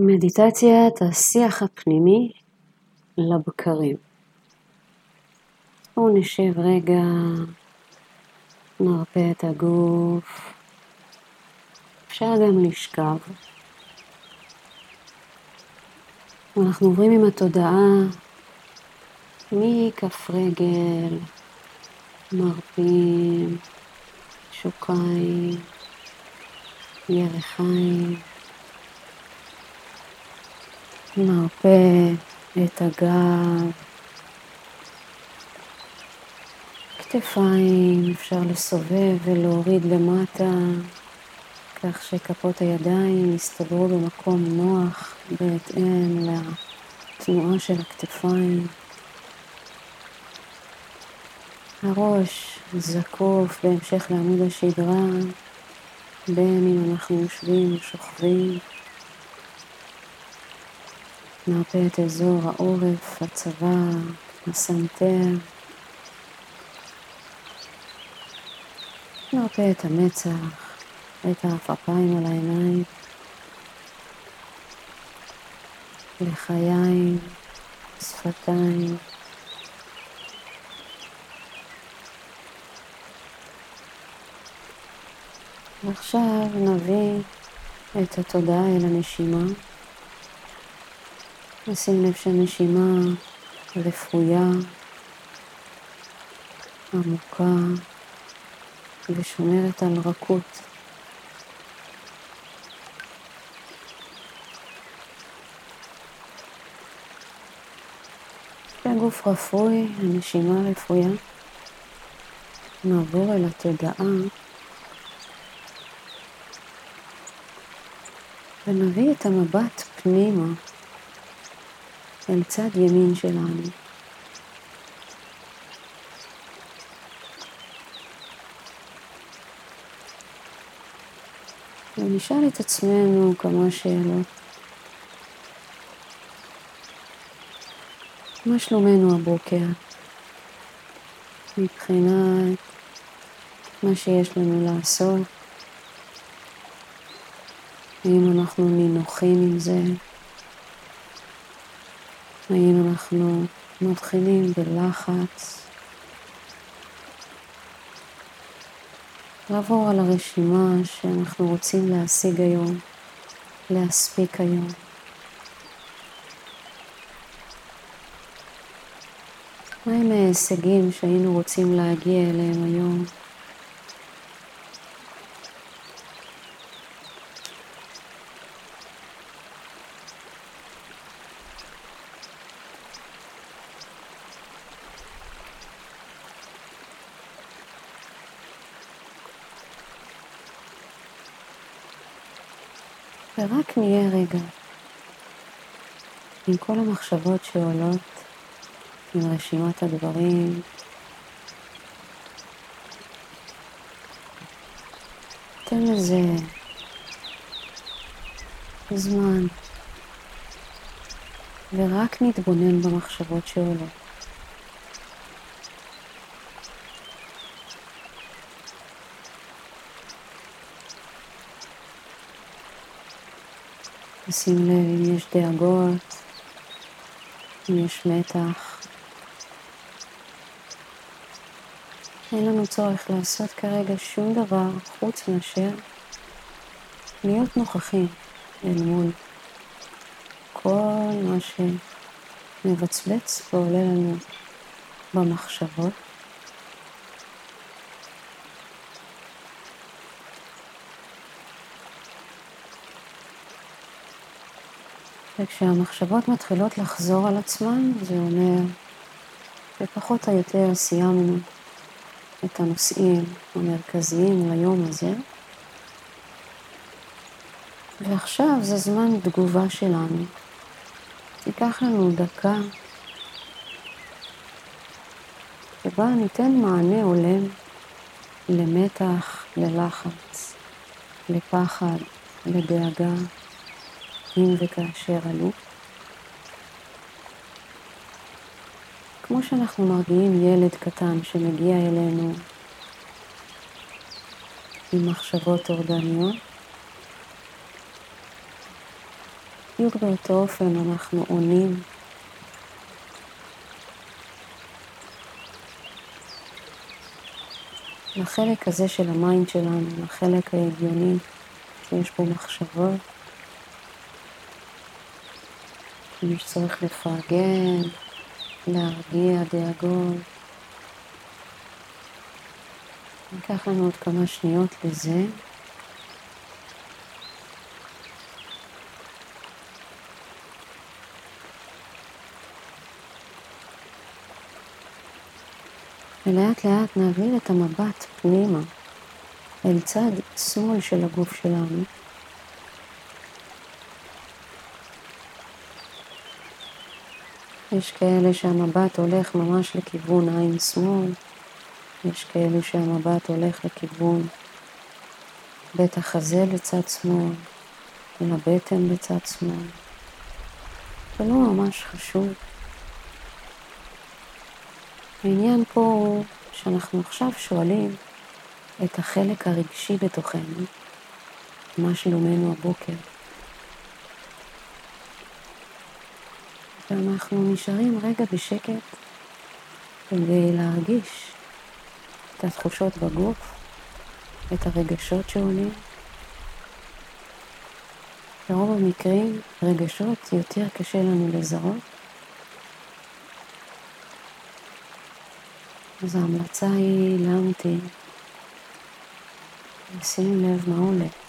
מדיטציית השיח הפנימי לבקרים. בואו נשב רגע, נרפה את הגוף, אפשר גם לשכב. אנחנו עוברים עם התודעה מכף רגל, מרפים, שוקיים, ירחיים. נרפה את הגב, כתפיים, אפשר לסובב ולהוריד למטה, כך שכפות הידיים יסתדרו במקום נוח בהתאם לתנועה של הכתפיים. הראש זקוף בהמשך לעמוד השדרה, בין אם אנחנו יושבים או שוכבים. נרפה את אזור העורף, הצוואר, הסנטר. נרפה את המצח, את האפפיים על העיניים. לחיים, שפתיים. ועכשיו נביא את התודעה אל הנשימה. נשים לב שהנשימה רפויה, עמוקה ושומרת על רכות. כשהגוף רפוי, הנשימה רפויה, נעבור אל התודעה. ונביא את המבט פנימה אל צד ימין שלנו. ונשאל את עצמנו כמה שאלות. מה שלומנו הבוקר? מבחינת מה שיש לנו לעשות, האם אנחנו נינוחים עם זה? האם אנחנו מתחילים בלחץ? לעבור על הרשימה שאנחנו רוצים להשיג היום, להספיק היום. מהם ההישגים שהיינו רוצים להגיע אליהם היום? ורק נהיה רגע עם כל המחשבות שעולות, עם רשימת הדברים. תן לזה זמן, ורק נתבונן במחשבות שעולות. שים לב אם יש דאגות, אם יש מתח. אין לנו צורך לעשות כרגע שום דבר חוץ מאשר להיות נוכחים אל מול כל מה שמבצבץ ועולה לנו במחשבות. וכשהמחשבות מתחילות לחזור על עצמן, זה אומר שפחות או יותר סיימנו את הנושאים המרכזיים ליום הזה. ועכשיו זה זמן תגובה שלנו. תיקח לנו דקה שבה ניתן מענה הולם למתח, ללחץ, לפחד, לדאגה. אם וכאשר עלו. כמו שאנחנו מרגיעים ילד קטן שמגיע אלינו עם מחשבות טורדניות, בדיוק באותו אופן אנחנו עונים לחלק הזה של ה mind שלנו, לחלק ההגיוני שיש בו מחשבות, מי שצריך לפרגן, להרגיע דאגות. ניקח לנו עוד כמה שניות לזה. ולאט לאט נעביר את המבט פנימה אל צד שמאל של הגוף שלנו. יש כאלה שהמבט הולך ממש לכיוון עין שמאל, יש כאלה שהמבט הולך לכיוון בית החזה לצד שמאל, ולבטן בצד שמאל. זה לא ממש חשוב. העניין פה הוא שאנחנו עכשיו שואלים את החלק הרגשי בתוכנו, מה שלומנו הבוקר. ואנחנו נשארים רגע בשקט כדי להרגיש את התחושות בגוף, את הרגשות שעולים. ברוב המקרים רגשות יותר קשה לנו לזהות. אז ההמלצה היא להמתין, לשים לב מה עולה.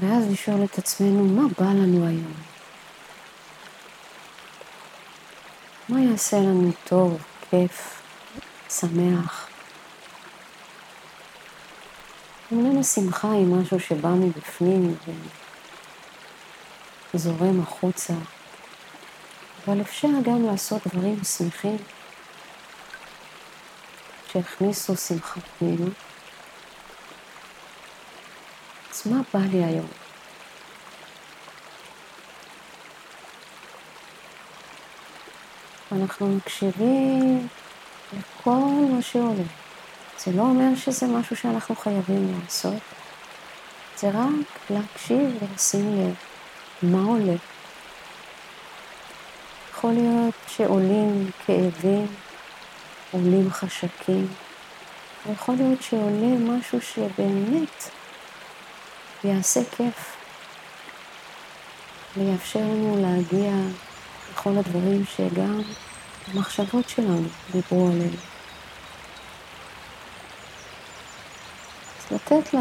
ואז לשאול את עצמנו, מה בא לנו היום? מה יעשה לנו טוב, כיף, שמח? אמנם השמחה היא משהו שבא מבפנים וזורם החוצה, אבל אפשר גם לעשות דברים שמחים שהכניסו שמחה פנימה. אז מה בא לי היום? אנחנו מקשיבים לכל מה שעולה. זה לא אומר שזה משהו שאנחנו חייבים לעשות, זה רק להקשיב ולשים לב מה עולה. יכול להיות שעולים כאבים, עולים חשקים, ויכול להיות שעולה משהו שבאמת ויעשה כיף, ויאפשר לנו להגיע לכל הדברים שגם המחשבות שלנו דיברו עליהם. אז לתת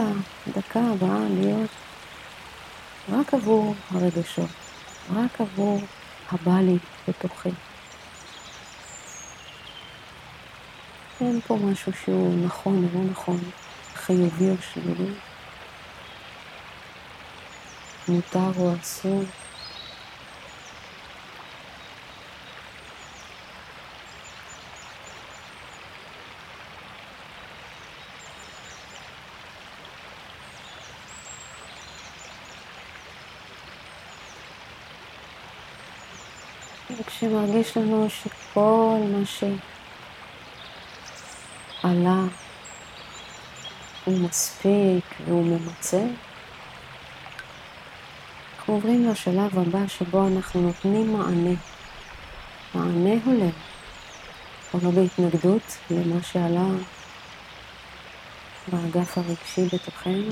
לדקה הבאה להיות רק עבור הרגשות, רק עבור הבא לי בתוכי. אין פה משהו שהוא נכון או לא נכון, חיובי או שלילי. מותר או אסור. וכשמרגיש לנו שכל מה שעלה הוא מספיק והוא ממצה, אנחנו עוברים לשלב הבא שבו אנחנו נותנים מענה. מענה הולם, אבל לא בהתנגדות למה שעלה באגף הרגשי בתוכנו.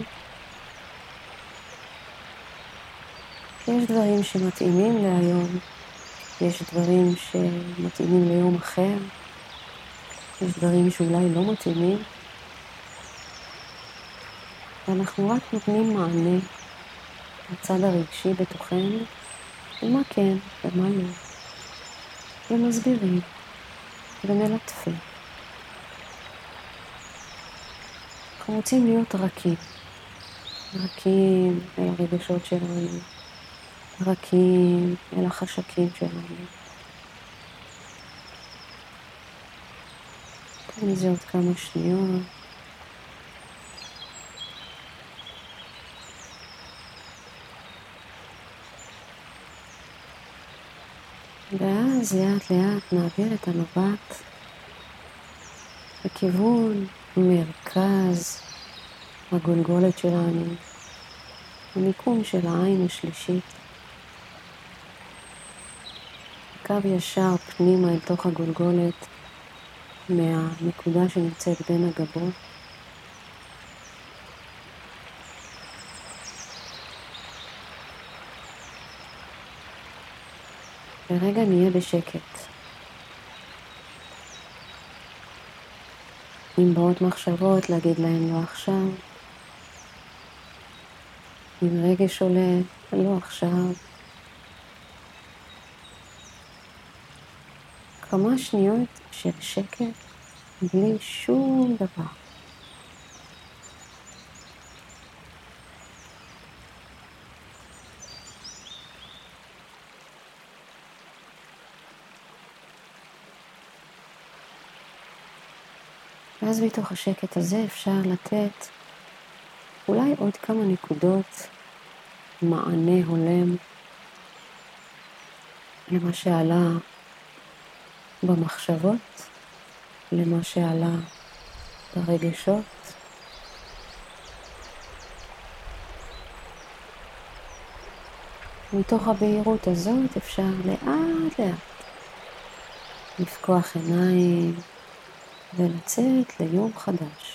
יש דברים שמתאימים להיום, יש דברים שמתאימים ליום אחר, יש דברים שאולי לא מתאימים, ואנחנו רק נותנים מענה הצד הרגשי בתוכנו, ומה כן ומה לא, ומסבירים ומלטפים. אנחנו רוצים להיות רכים, רכים אל הרגשות שלנו, רכים אל החשקים שלנו. תן לזה עוד כמה שניות. ואז לאט לאט נעביר את המבט לכיוון מרכז הגולגולת שלנו, המיקום של העין השלישית. קו ישר פנימה אל תוך הגולגולת מהנקודה שנמצאת בין הגבות. לרגע נהיה בשקט. אם באות מחשבות, להגיד להן לא עכשיו. אם רגש עולה, לא עכשיו. כמה שניות של שקט בלי שום דבר. ואז מתוך השקט הזה אפשר לתת אולי עוד כמה נקודות מענה הולם למה שעלה במחשבות, למה שעלה ברגשות. מתוך הבהירות הזאת אפשר לאט לאט לפקוח עיניים ולצאת ליום חדש.